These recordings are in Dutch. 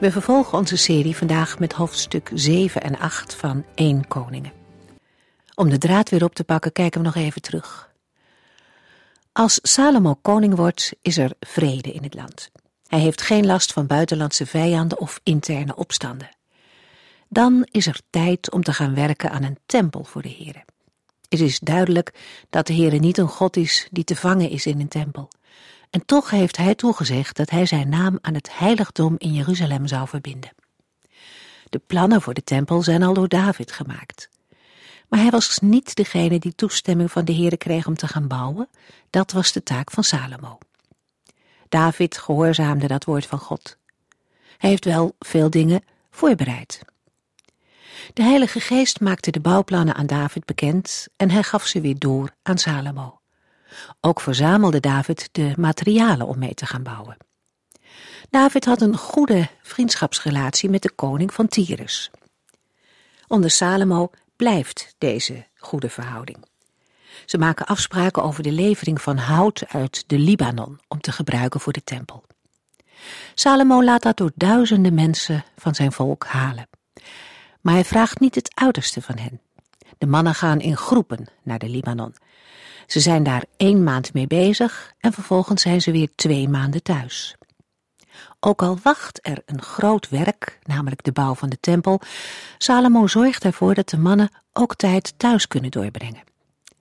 We vervolgen onze serie vandaag met hoofdstuk 7 en 8 van 1 Koningen. Om de draad weer op te pakken kijken we nog even terug. Als Salomo koning wordt, is er vrede in het land. Hij heeft geen last van buitenlandse vijanden of interne opstanden. Dan is er tijd om te gaan werken aan een tempel voor de Here. Het is duidelijk dat de Here niet een God is die te vangen is in een tempel. En toch heeft hij toegezegd dat hij zijn naam aan het heiligdom in Jeruzalem zou verbinden. De plannen voor de tempel zijn al door David gemaakt. Maar hij was niet degene die toestemming van de Heere kreeg om te gaan bouwen. Dat was de taak van Salomo. David gehoorzaamde dat woord van God. Hij heeft wel veel dingen voorbereid. De Heilige Geest maakte de bouwplannen aan David bekend en hij gaf ze weer door aan Salomo. Ook verzamelde David de materialen om mee te gaan bouwen. David had een goede vriendschapsrelatie met de koning van Tyrus. Onder Salomo blijft deze goede verhouding. Ze maken afspraken over de levering van hout uit de Libanon om te gebruiken voor de tempel. Salomo laat dat door duizenden mensen van zijn volk halen. Maar hij vraagt niet het uiterste van hen. De mannen gaan in groepen naar de Libanon ze zijn daar één maand mee bezig en vervolgens zijn ze weer twee maanden thuis. Ook al wacht er een groot werk, namelijk de bouw van de tempel, Salomo zorgt ervoor dat de mannen ook tijd thuis kunnen doorbrengen.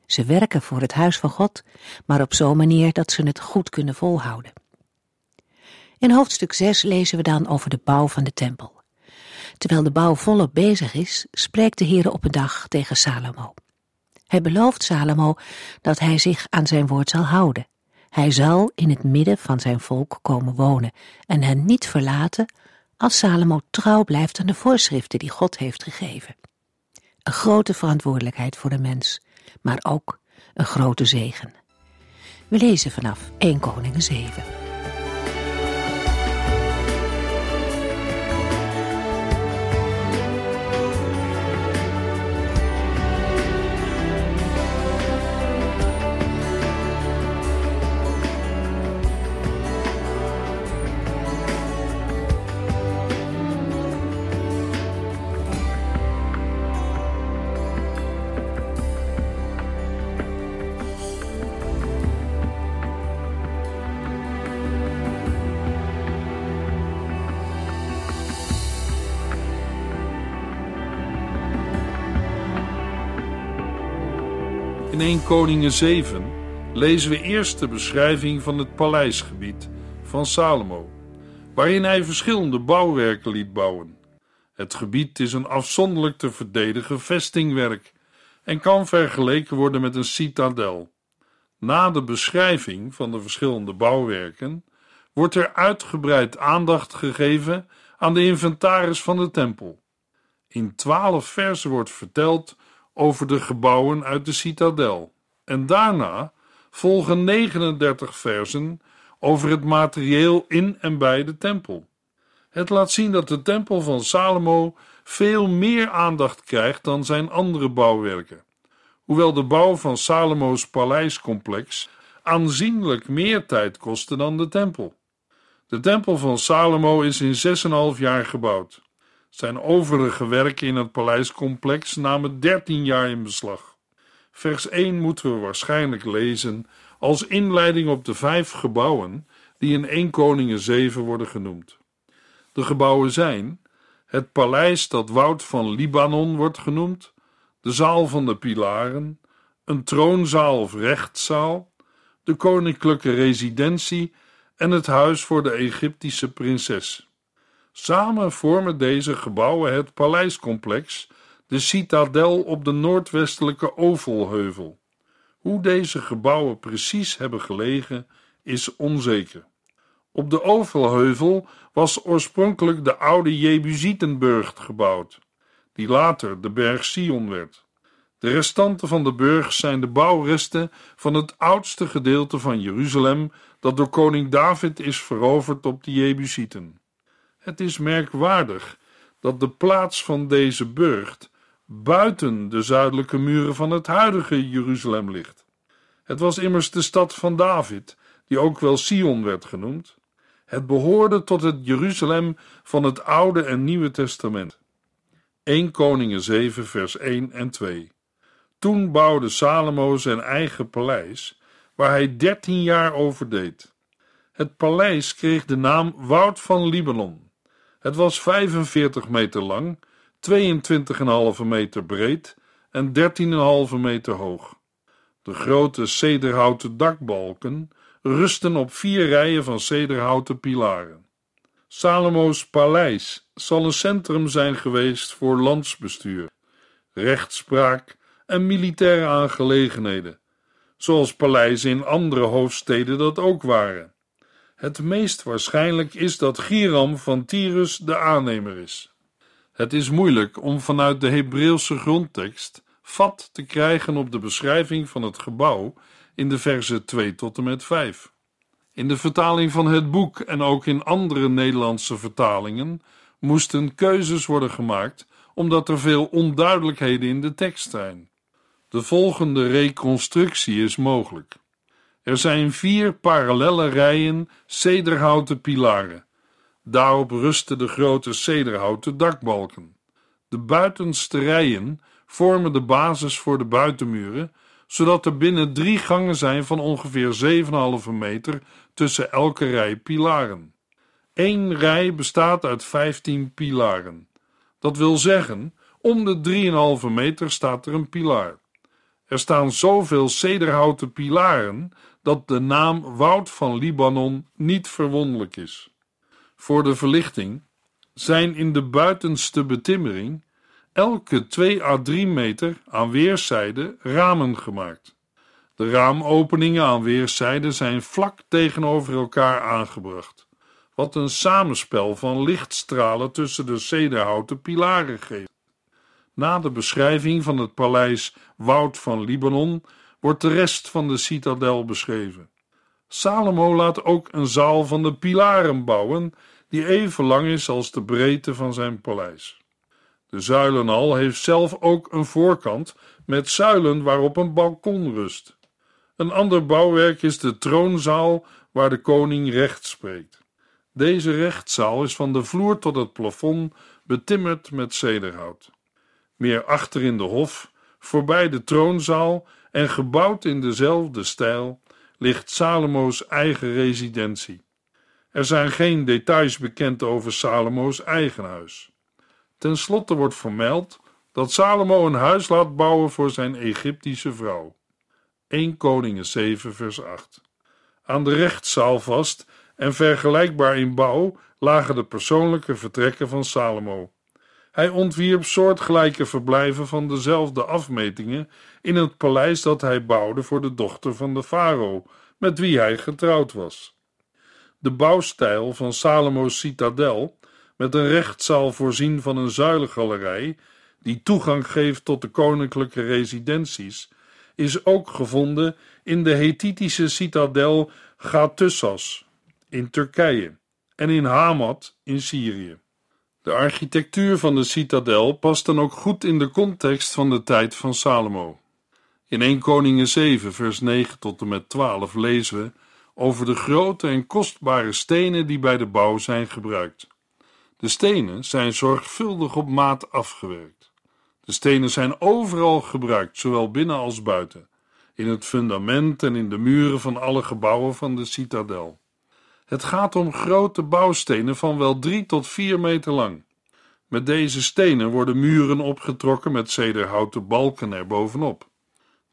Ze werken voor het huis van God, maar op zo'n manier dat ze het goed kunnen volhouden. In hoofdstuk 6 lezen we dan over de bouw van de tempel. Terwijl de bouw volop bezig is, spreekt de Heer op een dag tegen Salomo. Hij belooft Salomo dat hij zich aan zijn woord zal houden. Hij zal in het midden van zijn volk komen wonen en hen niet verlaten als Salomo trouw blijft aan de voorschriften die God heeft gegeven. Een grote verantwoordelijkheid voor de mens, maar ook een grote zegen. We lezen vanaf 1 Koningen 7. Koningen 7 lezen we eerst de beschrijving van het paleisgebied van Salomo, waarin hij verschillende bouwwerken liet bouwen. Het gebied is een afzonderlijk te verdedigen vestingwerk en kan vergeleken worden met een citadel. Na de beschrijving van de verschillende bouwwerken wordt er uitgebreid aandacht gegeven aan de inventaris van de tempel. In twaalf versen wordt verteld over de gebouwen uit de citadel. En daarna volgen 39 versen over het materieel in en bij de tempel. Het laat zien dat de tempel van Salomo veel meer aandacht krijgt dan zijn andere bouwwerken. Hoewel de bouw van Salomo's paleiscomplex aanzienlijk meer tijd kostte dan de tempel. De tempel van Salomo is in 6,5 jaar gebouwd. Zijn overige werken in het paleiscomplex namen 13 jaar in beslag. Vers 1 moeten we waarschijnlijk lezen als inleiding op de vijf gebouwen die in 1 Koningen 7 worden genoemd. De gebouwen zijn het paleis dat Woud van Libanon wordt genoemd, de zaal van de pilaren, een troonzaal of rechtszaal, de koninklijke residentie en het huis voor de Egyptische prinses. Samen vormen deze gebouwen het paleiscomplex, de citadel op de noordwestelijke Ovelheuvel. Hoe deze gebouwen precies hebben gelegen is onzeker. Op de Ovelheuvel was oorspronkelijk de oude Jebusietenburg gebouwd, die later de berg Sion werd. De restanten van de burg zijn de bouwresten van het oudste gedeelte van Jeruzalem dat door koning David is veroverd op de Jebusieten. Het is merkwaardig dat de plaats van deze burcht buiten de zuidelijke muren van het huidige Jeruzalem ligt. Het was immers de stad van David, die ook wel Sion werd genoemd. Het behoorde tot het Jeruzalem van het Oude en Nieuwe Testament. 1 Koningen 7 vers 1 en 2 Toen bouwde Salomo zijn eigen paleis, waar hij dertien jaar over deed. Het paleis kreeg de naam Woud van Libanon. Het was 45 meter lang, 22,5 meter breed en 13,5 meter hoog. De grote cederhouten dakbalken rusten op vier rijen van cederhouten pilaren. Salomo's paleis zal een centrum zijn geweest voor landsbestuur, rechtspraak en militaire aangelegenheden, zoals paleizen in andere hoofdsteden dat ook waren. Het meest waarschijnlijk is dat Giram van Tyrus de aannemer is. Het is moeilijk om vanuit de Hebreeuwse grondtekst vat te krijgen op de beschrijving van het gebouw in de versen 2 tot en met 5. In de vertaling van het boek en ook in andere Nederlandse vertalingen moesten keuzes worden gemaakt omdat er veel onduidelijkheden in de tekst zijn. De volgende reconstructie is mogelijk. Er zijn vier parallelle rijen cederhouten pilaren. Daarop rusten de grote cederhouten dakbalken. De buitenste rijen vormen de basis voor de buitenmuren, zodat er binnen drie gangen zijn van ongeveer 7,5 meter tussen elke rij pilaren. Eén rij bestaat uit 15 pilaren. Dat wil zeggen, om de 3,5 meter staat er een pilaar. Er staan zoveel cederhouten pilaren dat de naam Woud van Libanon niet verwonderlijk is. Voor de verlichting zijn in de buitenste betimmering elke 2 à 3 meter aan weerszijden ramen gemaakt. De raamopeningen aan weerszijden zijn vlak tegenover elkaar aangebracht, wat een samenspel van lichtstralen tussen de cederhouten pilaren geeft. Na de beschrijving van het paleis Woud van Libanon wordt de rest van de citadel beschreven. Salomo laat ook een zaal van de pilaren bouwen, die even lang is als de breedte van zijn paleis. De zuilenhal heeft zelf ook een voorkant met zuilen waarop een balkon rust. Een ander bouwwerk is de troonzaal waar de koning recht spreekt. Deze rechtszaal is van de vloer tot het plafond betimmerd met cederhout. Meer achter in de hof, voorbij de troonzaal en gebouwd in dezelfde stijl, ligt Salomo's eigen residentie. Er zijn geen details bekend over Salomo's eigen huis. Ten slotte wordt vermeld dat Salomo een huis laat bouwen voor zijn Egyptische vrouw. 1 Koningen 7 vers 8 Aan de rechtszaal vast en vergelijkbaar in bouw lagen de persoonlijke vertrekken van Salomo. Hij ontwierp soortgelijke verblijven van dezelfde afmetingen in het paleis dat hij bouwde voor de dochter van de farao, met wie hij getrouwd was. De bouwstijl van Salomo's citadel met een rechtszaal voorzien van een zuilengalerij die toegang geeft tot de koninklijke residenties, is ook gevonden in de Hethitische citadel Gatussas in Turkije en in Hamad in Syrië. De architectuur van de citadel past dan ook goed in de context van de tijd van Salomo. In 1 Koningen 7 vers 9 tot en met 12 lezen we over de grote en kostbare stenen die bij de bouw zijn gebruikt. De stenen zijn zorgvuldig op maat afgewerkt. De stenen zijn overal gebruikt, zowel binnen als buiten, in het fundament en in de muren van alle gebouwen van de citadel. Het gaat om grote bouwstenen van wel drie tot vier meter lang. Met deze stenen worden muren opgetrokken met cederhouten balken erbovenop.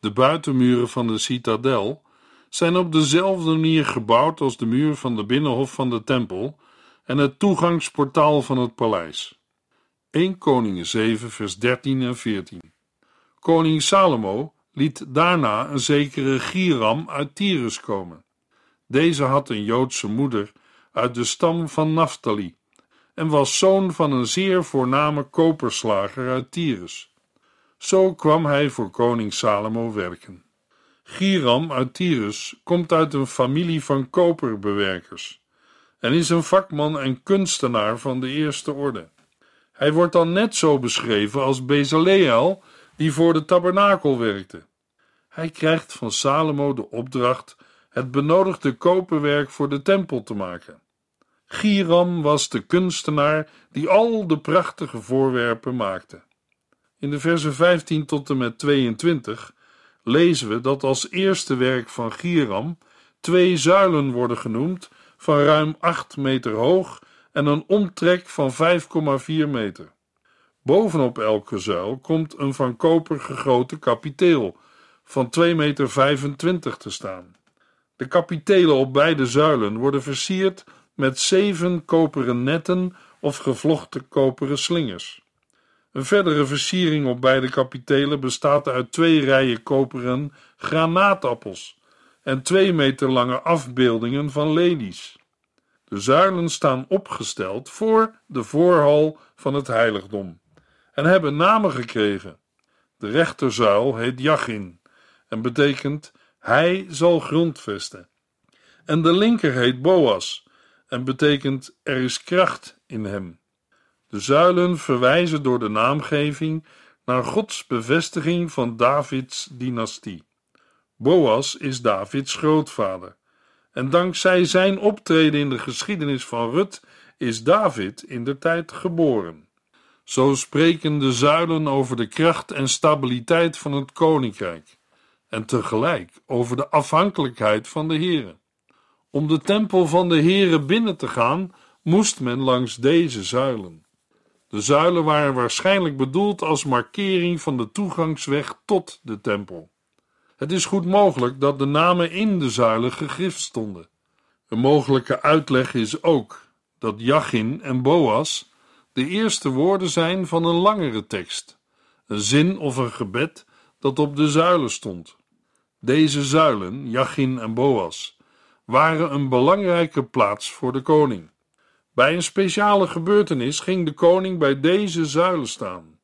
De buitenmuren van de citadel zijn op dezelfde manier gebouwd als de muur van de binnenhof van de tempel en het toegangsportaal van het paleis. 1 Koningen 7 vers 13 en 14 Koning Salomo liet daarna een zekere Giram uit Tyrus komen. Deze had een Joodse moeder uit de stam van Naphtali en was zoon van een zeer voorname koperslager uit Tyrus. Zo kwam hij voor koning Salomo werken. Giram uit Tyrus komt uit een familie van koperbewerkers en is een vakman en kunstenaar van de eerste orde. Hij wordt dan net zo beschreven als Bezaleel, die voor de tabernakel werkte. Hij krijgt van Salomo de opdracht het benodigde koperwerk voor de tempel te maken. Giram was de kunstenaar die al de prachtige voorwerpen maakte. In de versen 15 tot en met 22 lezen we dat als eerste werk van Giram twee zuilen worden genoemd van ruim 8 meter hoog en een omtrek van 5,4 meter. Bovenop elke zuil komt een van koper gegoten kapiteel van 2,25 meter te staan. De kapitelen op beide zuilen worden versierd met zeven koperen netten of gevlochten koperen slingers. Een verdere versiering op beide kapitelen bestaat uit twee rijen koperen granaatappels en twee meter lange afbeeldingen van lelies. De zuilen staan opgesteld voor de voorhal van het heiligdom en hebben namen gekregen. De rechterzuil heet Jachin en betekent hij zal grondvesten. En de linker heet Boas en betekent er is kracht in hem. De zuilen verwijzen door de naamgeving naar Gods bevestiging van Davids dynastie. Boas is Davids grootvader. En dankzij zijn optreden in de geschiedenis van Rut is David in de tijd geboren. Zo spreken de zuilen over de kracht en stabiliteit van het koninkrijk en tegelijk over de afhankelijkheid van de Heere. Om de tempel van de Heere binnen te gaan, moest men langs deze zuilen. De zuilen waren waarschijnlijk bedoeld als markering van de toegangsweg tot de tempel. Het is goed mogelijk dat de namen in de zuilen gegrift stonden. Een mogelijke uitleg is ook dat Jachin en Boas de eerste woorden zijn van een langere tekst, een zin of een gebed dat op de zuilen stond. Deze zuilen, Jachin en Boas, waren een belangrijke plaats voor de koning. Bij een speciale gebeurtenis ging de koning bij deze zuilen staan.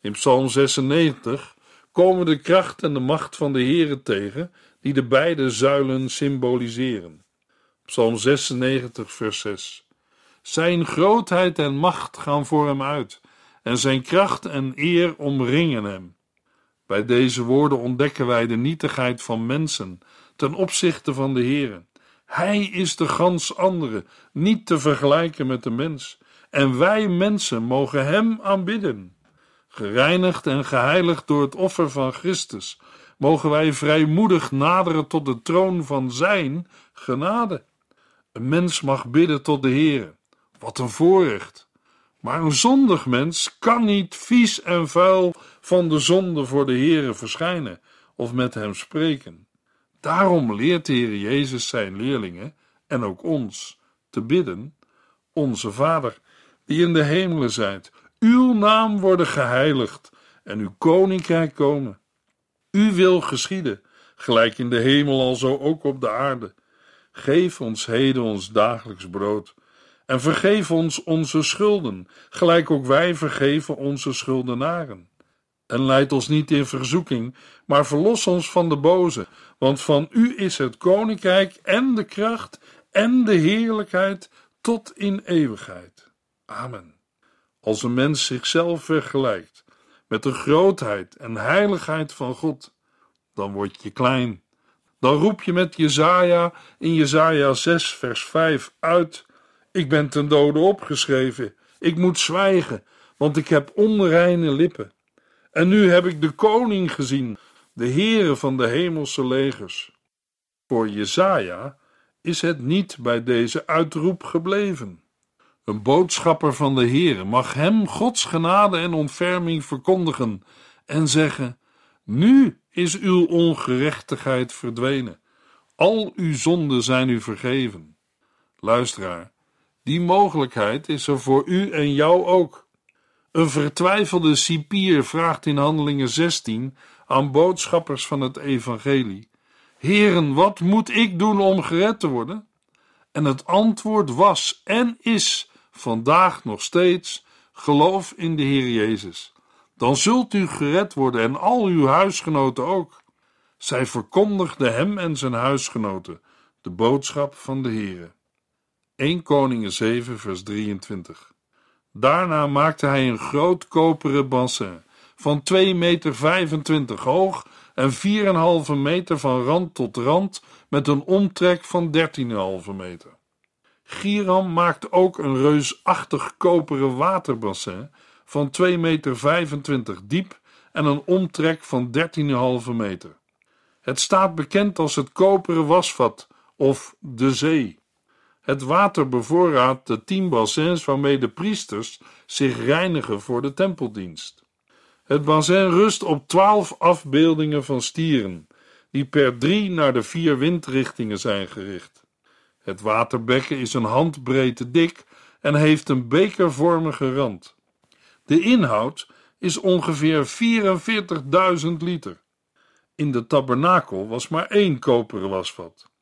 In Psalm 96 komen de kracht en de macht van de Heere tegen, die de beide zuilen symboliseren. Psalm 96, vers 6. Zijn grootheid en macht gaan voor hem uit, en zijn kracht en eer omringen hem. Bij deze woorden ontdekken wij de nietigheid van mensen ten opzichte van de Heere. Hij is de gans andere, niet te vergelijken met de mens, en wij mensen mogen hem aanbidden. Gereinigd en geheiligd door het offer van Christus, mogen wij vrijmoedig naderen tot de troon van Zijn genade. Een mens mag bidden tot de Heer. Wat een voorrecht. Maar een zondig mens kan niet vies en vuil van de zonde voor de Heere verschijnen of met hem spreken. Daarom leert de Heer Jezus zijn leerlingen en ook ons te bidden: Onze Vader, die in de hemelen zijt, uw naam worden geheiligd en uw koninkrijk komen. U wil geschieden, gelijk in de hemel al zo ook op de aarde. Geef ons heden ons dagelijks brood en vergeef ons onze schulden, gelijk ook wij vergeven onze schuldenaren. En leid ons niet in verzoeking, maar verlos ons van de boze, want van u is het koninkrijk en de kracht en de heerlijkheid tot in eeuwigheid. Amen. Als een mens zichzelf vergelijkt met de grootheid en heiligheid van God, dan word je klein. Dan roep je met Jezaja in Jezaja 6 vers 5 uit: Ik ben ten dode opgeschreven, ik moet zwijgen, want ik heb onreine lippen. En nu heb ik de koning gezien, de Heere van de hemelse legers. Voor Jezaja is het niet bij deze uitroep gebleven. Een boodschapper van de Heere mag hem Gods genade en ontferming verkondigen en zeggen: Nu is uw ongerechtigheid verdwenen, al uw zonden zijn u vergeven. Luisteraar, die mogelijkheid is er voor u en jou ook. Een vertwijfelde cipier vraagt in Handelingen 16 aan boodschappers van het evangelie: Heren, wat moet ik doen om gered te worden? En het antwoord was en is vandaag nog steeds: geloof in de Heer Jezus. Dan zult u gered worden en al uw huisgenoten ook. Zij verkondigde hem en zijn huisgenoten de boodschap van de Heere. 1 Koningen 7 vers 23 Daarna maakte hij een groot koperen bassin van 2 meter 25 hoog en 4,5 meter van rand tot rand met een omtrek van 13,5 meter. Giram maakte ook een reusachtig koperen waterbassin van 2 meter 25 diep en een omtrek van 13,5 meter. Het staat bekend als het koperen wasvat of de zee. Het water bevoorraadt de tien bassins waarmee de priesters zich reinigen voor de tempeldienst. Het bassin rust op twaalf afbeeldingen van stieren, die per drie naar de vier windrichtingen zijn gericht. Het waterbekken is een handbreedte dik en heeft een bekervormige rand. De inhoud is ongeveer 44.000 liter. In de tabernakel was maar één koperen wasvat.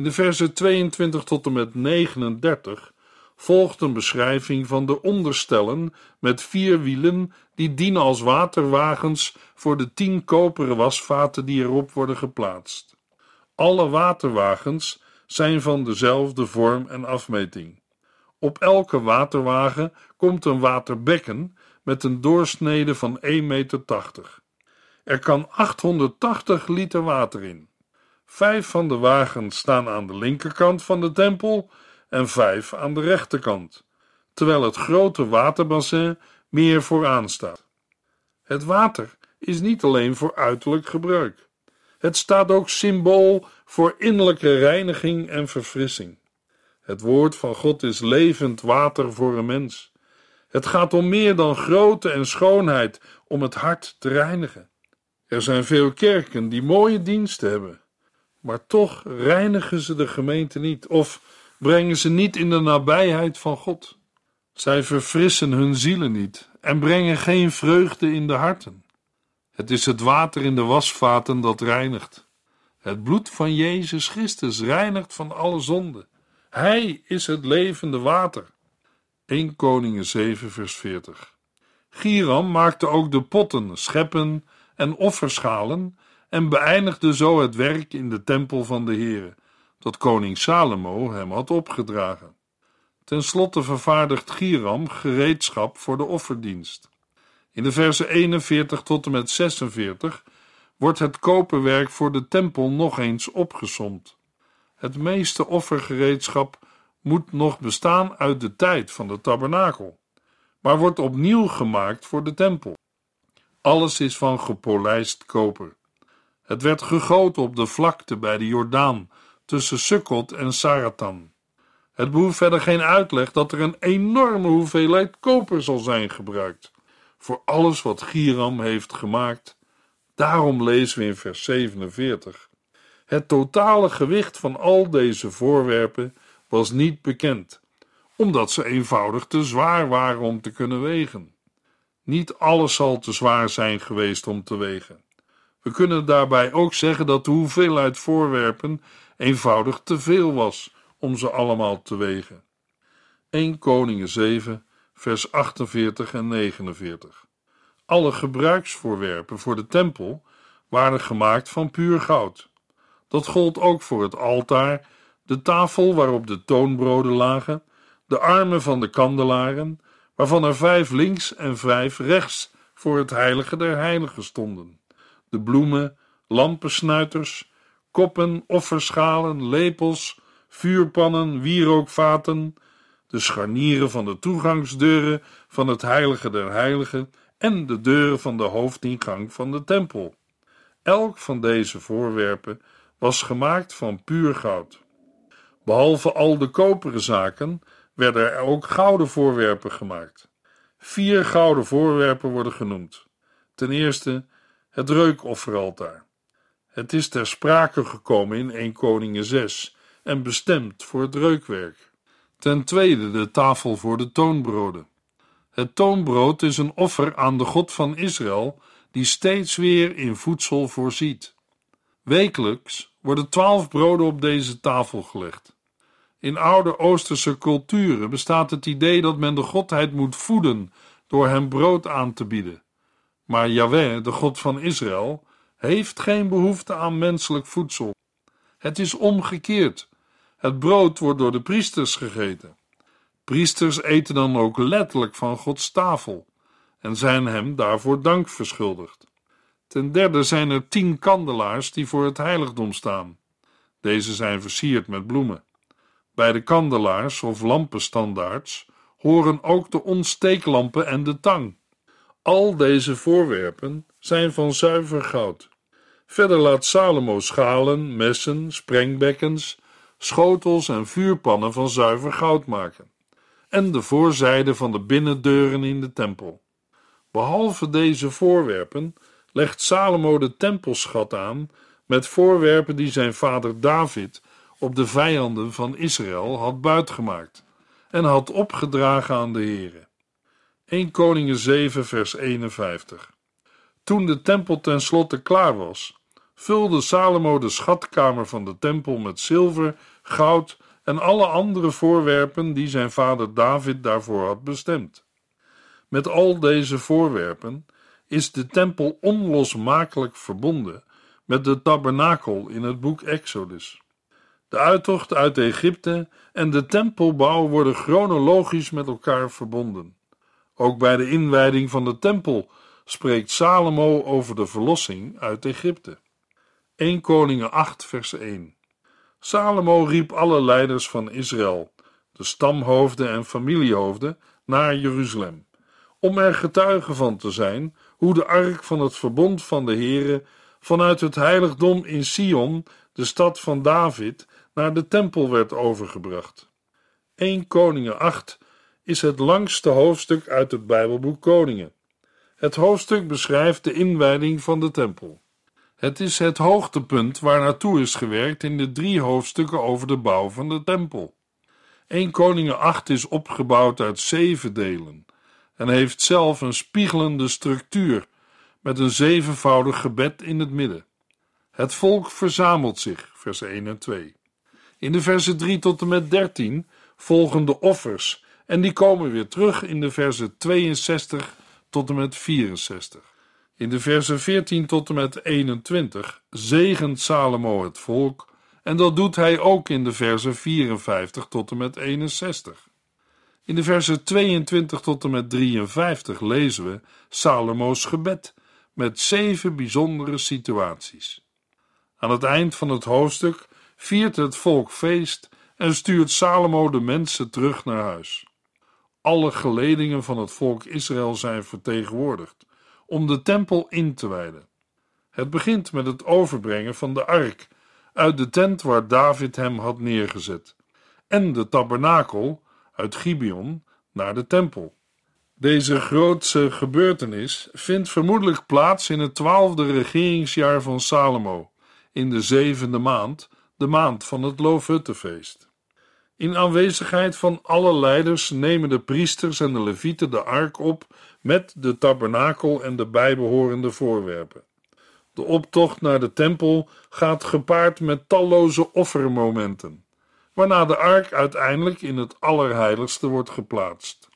In de versen 22 tot en met 39 volgt een beschrijving van de onderstellen met vier wielen die dienen als waterwagens voor de tien koperen wasvaten die erop worden geplaatst. Alle waterwagens zijn van dezelfde vorm en afmeting. Op elke waterwagen komt een waterbekken met een doorsnede van 1,80 meter. Er kan 880 liter water in. Vijf van de wagens staan aan de linkerkant van de tempel en vijf aan de rechterkant, terwijl het grote waterbassin meer vooraan staat. Het water is niet alleen voor uiterlijk gebruik. Het staat ook symbool voor innerlijke reiniging en verfrissing. Het woord van God is levend water voor een mens. Het gaat om meer dan grootte en schoonheid, om het hart te reinigen. Er zijn veel kerken die mooie diensten hebben, maar toch reinigen ze de gemeente niet of brengen ze niet in de nabijheid van God. Zij verfrissen hun zielen niet en brengen geen vreugde in de harten. Het is het water in de wasvaten dat reinigt. Het bloed van Jezus Christus reinigt van alle zonde. Hij is het levende water. 1 Koningen 7 vers 40 Giram maakte ook de potten, scheppen en offerschalen en beëindigde zo het werk in de tempel van de Heere, dat koning Salomo hem had opgedragen. Ten slotte vervaardigt Giram gereedschap voor de offerdienst. In de versen 41 tot en met 46 wordt het koperwerk voor de tempel nog eens opgesomd. Het meeste offergereedschap moet nog bestaan uit de tijd van de tabernakel, maar wordt opnieuw gemaakt voor de tempel. Alles is van gepolijst koper. Het werd gegoten op de vlakte bij de Jordaan tussen Sukkot en Saratan. Het behoeft verder geen uitleg dat er een enorme hoeveelheid koper zal zijn gebruikt voor alles wat Giram heeft gemaakt. Daarom lezen we in vers 47: Het totale gewicht van al deze voorwerpen was niet bekend, omdat ze eenvoudig te zwaar waren om te kunnen wegen. Niet alles zal te zwaar zijn geweest om te wegen. We kunnen daarbij ook zeggen dat de hoeveelheid voorwerpen eenvoudig te veel was om ze allemaal te wegen. 1 Koningen 7, vers 48 en 49. Alle gebruiksvoorwerpen voor de tempel waren gemaakt van puur goud. Dat gold ook voor het altaar, de tafel waarop de toonbroden lagen, de armen van de kandelaren, waarvan er vijf links en vijf rechts voor het heilige der heiligen stonden, de bloemen, lampensnuiters, koppen, offerschalen, lepels, vuurpannen, wierookvaten, de scharnieren van de toegangsdeuren van het heilige der heiligen en de deuren van de hoofdingang van de tempel. Elk van deze voorwerpen was gemaakt van puur goud. Behalve al de koperen zaken werden er ook gouden voorwerpen gemaakt. Vier gouden voorwerpen worden genoemd. Ten eerste het reukofferaltaar. Het is ter sprake gekomen in 1 Koningen 6 en bestemd voor het reukwerk. Ten tweede de tafel voor de toonbroden. Het toonbrood is een offer aan de God van Israël, die steeds weer in voedsel voorziet. Wekelijks worden twaalf broden op deze tafel gelegd. In oude Oosterse culturen bestaat het idee dat men de godheid moet voeden door hem brood aan te bieden. Maar Yahweh, de God van Israël, heeft geen behoefte aan menselijk voedsel. Het is omgekeerd. Het brood wordt door de priesters gegeten. Priesters eten dan ook letterlijk van Gods tafel en zijn hem daarvoor dank verschuldigd. Ten derde zijn er tien kandelaars die voor het heiligdom staan. Deze zijn versierd met bloemen. Bij de kandelaars of lampenstandaards horen ook de ontsteeklampen en de tang. Al deze voorwerpen zijn van zuiver goud. Verder laat Salomo schalen, messen, sprengbekkens, schotels en vuurpannen van zuiver goud maken, en de voorzijde van de binnendeuren in de tempel. Behalve deze voorwerpen legt Salomo de tempelschat aan met voorwerpen die zijn vader David op de vijanden van Israël had buitgemaakt en had opgedragen aan de Heere. 1 Koningen 7 vers 51 Toen de tempel tenslotte klaar was, vulde Salomo de schatkamer van de tempel met zilver, goud en alle andere voorwerpen die zijn vader David daarvoor had bestemd. Met al deze voorwerpen is de tempel onlosmakelijk verbonden met de tabernakel in het boek Exodus. De uittocht uit Egypte en de tempelbouw worden chronologisch met elkaar verbonden. Ook bij de inwijding van de tempel spreekt Salomo over de verlossing uit Egypte. 1 Koningen 8 vers 1 Salomo riep alle leiders van Israël, de stamhoofden en familiehoofden, naar Jeruzalem, om er getuige van te zijn hoe de ark van het verbond van de Heere vanuit het heiligdom in Sion, de stad van David, naar de tempel werd overgebracht. 1 Koningen 8 is het langste hoofdstuk uit het Bijbelboek Koningen. Het hoofdstuk beschrijft de inwijding van de tempel. Het is het hoogtepunt waar naartoe is gewerkt in de drie hoofdstukken over de bouw van de tempel. 1 Koningen 8 is opgebouwd uit zeven delen en heeft zelf een spiegelende structuur met een zevenvoudig gebed in het midden. Het volk verzamelt zich, vers 1 en 2. In de versen 3 tot en met 13 volgen de offers en die komen weer terug in de versen 62 tot en met 64. In de versen 14 tot en met 21 zegent Salomo het volk en dat doet hij ook in de versen 54 tot en met 61. In de versen 22 tot en met 53 lezen we Salomo's gebed met zeven bijzondere situaties. Aan het eind van het hoofdstuk viert het volk feest en stuurt Salomo de mensen terug naar huis. Alle geledingen van het volk Israël zijn vertegenwoordigd om de tempel in te wijden. Het begint met het overbrengen van de ark uit de tent waar David hem had neergezet en de tabernakel uit Gibeon naar de tempel. Deze grootse gebeurtenis vindt vermoedelijk plaats in het twaalfde regeringsjaar van Salomo, in de zevende maand, de maand van het Loofhuttenfeest. In aanwezigheid van alle leiders nemen de priesters en de levieten de ark op met de tabernakel en de bijbehorende voorwerpen. De optocht naar de tempel gaat gepaard met talloze offermomenten, waarna de ark uiteindelijk in het Allerheiligste wordt geplaatst.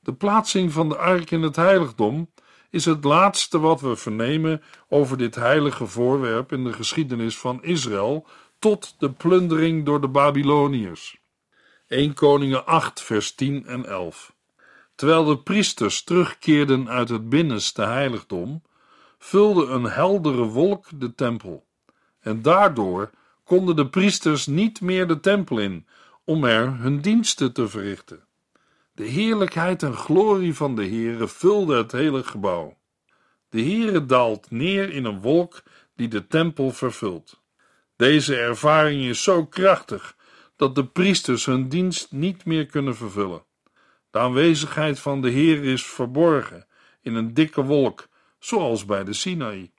De plaatsing van de ark in het heiligdom is het laatste wat we vernemen over dit heilige voorwerp in de geschiedenis van Israël tot de plundering door de Babyloniërs. 1 Koningen 8 vers 10 en 11 Terwijl de priesters terugkeerden uit het binnenste heiligdom, vulde een heldere wolk de tempel. En daardoor konden de priesters niet meer de tempel in om er hun diensten te verrichten. De heerlijkheid en glorie van de Heere vulde het hele gebouw. De Heere daalt neer in een wolk die de tempel vervult. Deze ervaring is zo krachtig dat de priesters hun dienst niet meer kunnen vervullen. De aanwezigheid van de Heer is verborgen in een dikke wolk, zoals bij de Sinaï.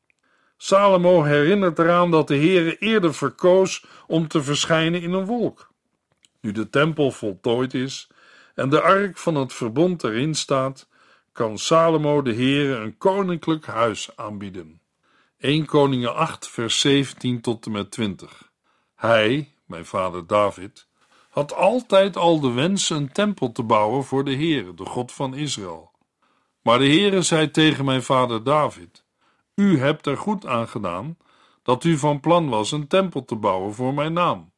Salomo herinnert eraan dat de Heer eerder verkoos om te verschijnen in een wolk. Nu de tempel voltooid is en de ark van het verbond erin staat, kan Salomo de Heer een koninklijk huis aanbieden. 1 Koningen 8 vers 17 tot en met 20 Hij, mijn vader David, had altijd al de wens een tempel te bouwen voor de Heere, de God van Israël. Maar de Heere zei tegen mijn vader David: U hebt er goed aan gedaan dat u van plan was een tempel te bouwen voor mijn naam.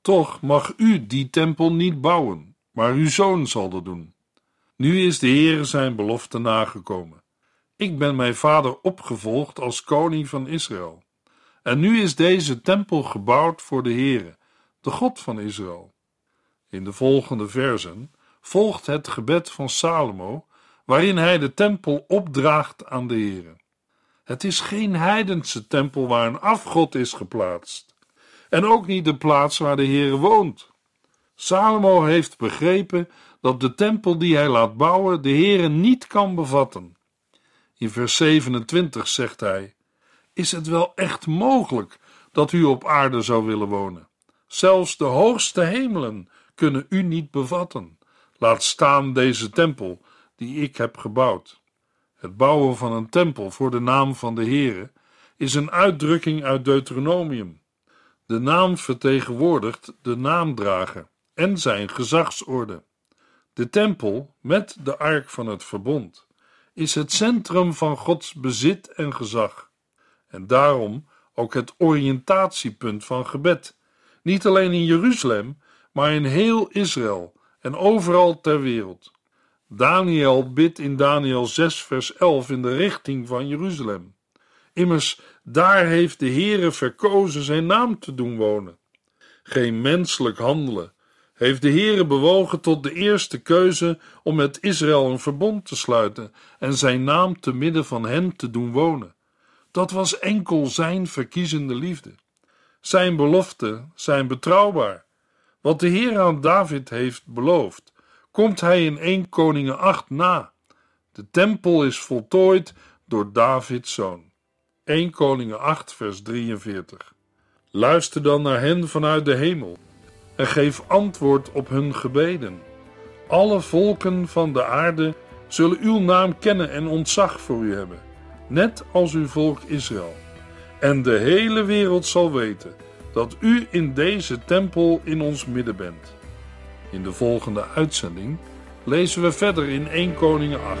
Toch mag u die tempel niet bouwen, maar uw zoon zal dat doen. Nu is de Heere zijn belofte nagekomen. Ik ben mijn vader opgevolgd als koning van Israël. En nu is deze tempel gebouwd voor de Heere, de God van Israël. In de volgende versen volgt het gebed van Salomo, waarin hij de tempel opdraagt aan de Heere. Het is geen heidense tempel waar een afgod is geplaatst, en ook niet de plaats waar de Heere woont. Salomo heeft begrepen dat de tempel die hij laat bouwen de Heere niet kan bevatten. In vers 27 zegt hij: Is het wel echt mogelijk dat u op aarde zou willen wonen? Zelfs de hoogste hemelen kunnen u niet bevatten. Laat staan deze tempel die ik heb gebouwd. Het bouwen van een tempel voor de naam van de Heere is een uitdrukking uit Deuteronomium. De naam vertegenwoordigt de naamdrager en zijn gezagsorde. De tempel met de ark van het verbond is het centrum van Gods bezit en gezag. En daarom ook het oriëntatiepunt van gebed. Niet alleen in Jeruzalem, maar in heel Israël en overal ter wereld. Daniel bidt in Daniel 6, vers 11 in de richting van Jeruzalem. Immers, daar heeft de Heere verkozen zijn naam te doen wonen. Geen menselijk handelen heeft de Heere bewogen tot de eerste keuze om met Israël een verbond te sluiten en zijn naam te midden van hen te doen wonen. Dat was enkel zijn verkiezende liefde. Zijn beloften zijn betrouwbaar. Wat de Heer aan David heeft beloofd, komt hij in 1 Koningen 8 na. De tempel is voltooid door Davids zoon. 1 Koningen 8 vers 43. Luister dan naar hen vanuit de hemel en geef antwoord op hun gebeden. Alle volken van de aarde zullen uw naam kennen en ontzag voor u hebben, net als uw volk Israël. En de hele wereld zal weten dat u in deze tempel in ons midden bent. In de volgende uitzending lezen we verder in 1 Koningen 8.